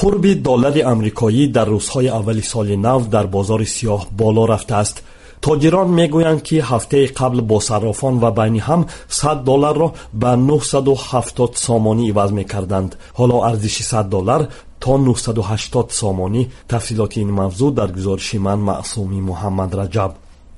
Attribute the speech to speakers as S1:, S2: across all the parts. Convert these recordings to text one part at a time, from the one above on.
S1: қурби доллари амрикоӣ дар рӯзҳои аввали соли нав дар бозори сиёҳ боло рафтааст тоҷирон мегӯянд ки ҳафтаи қабл бо саррофон ва байни ҳам 100 долларро ба 970 сомонӣ иваз мекарданд ҳоло арзиши 100 доллар то 980 сомонӣ тафсилоти ин мавзӯъ дар гузориши ман маъсуми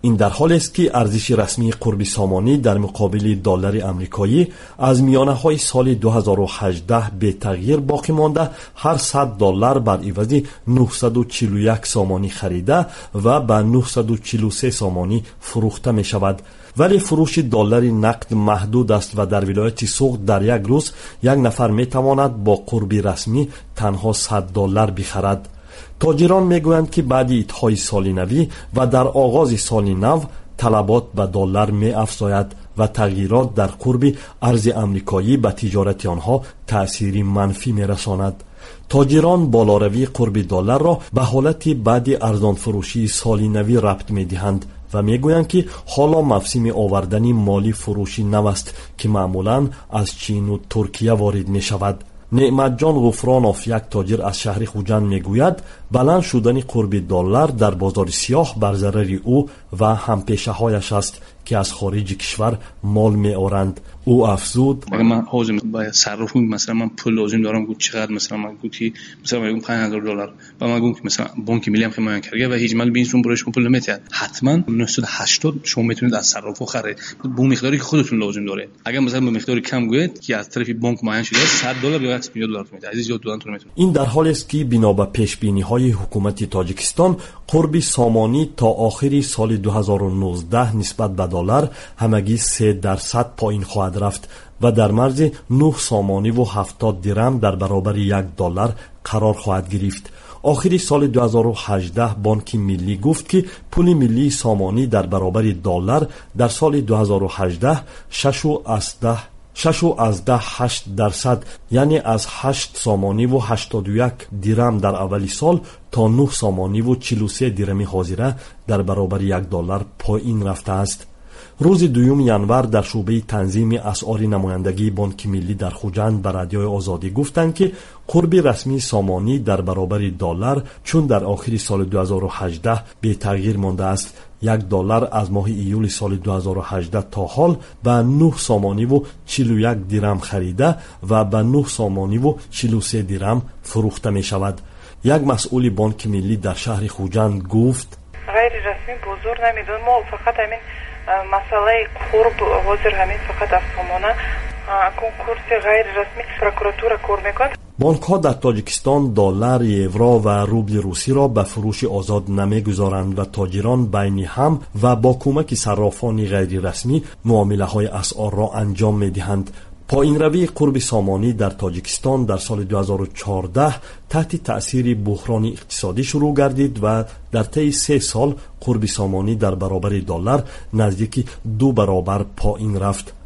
S1: این در حال است که ارزش رسمی قرب سامانی در مقابل دلار آمریکایی از میانه های سال 2018 به تغییر باقی مانده. هر 100 دلار بر عوض 941 سامانی خریده و به 943 سامانی فروخته می شود ولی فروش دلار نقد محدود است و در ولایت سوق در یک روز یک نفر می تواند با قرب رسمی تنها 100 دلار بخرد. Тоҷирон мегӯянд ки баъди идҳои соли навӣ ва дар оғози соли нав талабот ба доллар меафзояд ва тағйирот дар қурби арзи амрикоӣ ба тиҷорати онҳо таъсири манфӣ мерасонад. Тоҷирон болоравии қурби долларро ба ҳолати баъди арзонфурӯшии соли навӣ рабт медиҳанд ва мегӯянд ки ҳоло мавсими овардани моли фурӯши нав аст ки маъмулан аз чину туркия ворид мешавад неъматҷон ғуфронов як тоҷир аз шаҳри хуҷанд мегӯяд баланд шудани қурби доллар дар бозори сиёҳ бар зарари ӯ ва ҳампешаҳояш аст که از خارج کشور مال می آورند او افزود.
S2: اگر من حاج باید صرف مثلا من پول لازم دارم گفت چقدر؟ مثلا من گفت مثلا من 5000 دلار. و من گفت مثلا بانک ملی هم که من کرده. و هیچ مال بینشون برایش پول نمیتید حتما 980 شما می‌تونید از صرافو خرید به مقداری که خودتون لازم داره. اگر مثلا به مقداری کم گوید که از طرف بانک معین شده 100 دلار یا 100 دلار میده. عزیز زیاد دادن
S1: این در حالی است که بنا به پیش بینی های حکومت تاجیکستان قرب سامانی تا آخر سال 2019 نسبت به دلار همگی 3 درصد پایین خواهد رفت و در مرز 9 سامانی و 70 درم در برابر یک دلار قرار خواهد گرفت آخری سال 2018 بانک ملی گفت که پول ملی سامانی در برابر دلار در سال 2018 6 و از 10 8 درصد یعنی از 8 سامانی و 81 درم در اولی سال تا 9 سامانی و 43 درمی حاضره در برابر یک دلار پایین رفته است рӯзи дуюми январ дар шӯъбаи танзими асъори намояндагии бонки миллӣ дар хуҷанд ба радиои озодӣ гуфтанд ки қурби расмии сомонӣ дар баробари доллар чун дар охири соли 2018 бетағйир мондааст. Як доллар аз моҳи июли соли 2018 то ҳол ба 9 сомониву 41 дирам харида ва ба 9 сомониву 43 дирам фурӯхта мешавад. Як масъули бонки миллӣ дар шаҳри хуҷанд гуфт
S3: ғайрирасмӣ бозор намедон мо фақат ҳамин масъалаи қурб ҳозир ҳамин фақат аз сомона конкурси ғайрирасмӣ прокуратура кор мекунад.
S1: Бонкҳо дар тоҷикистон доллар евро ва рубли русиро ба фурӯши озод намегузоранд ва тоҷирон байни ҳам ва бо кӯмаки саррофони ғайрирасмӣ муомилаҳои асъорро анҷом медиҳанд پایینروی قرب سامانی در تاجیکستان در سال 2014 تحت تأثیر بحران اقتصادی شروع گردید و در طی سه سال قرب سامانی در برابر دلار نزدیک دو برابر پایین رفت.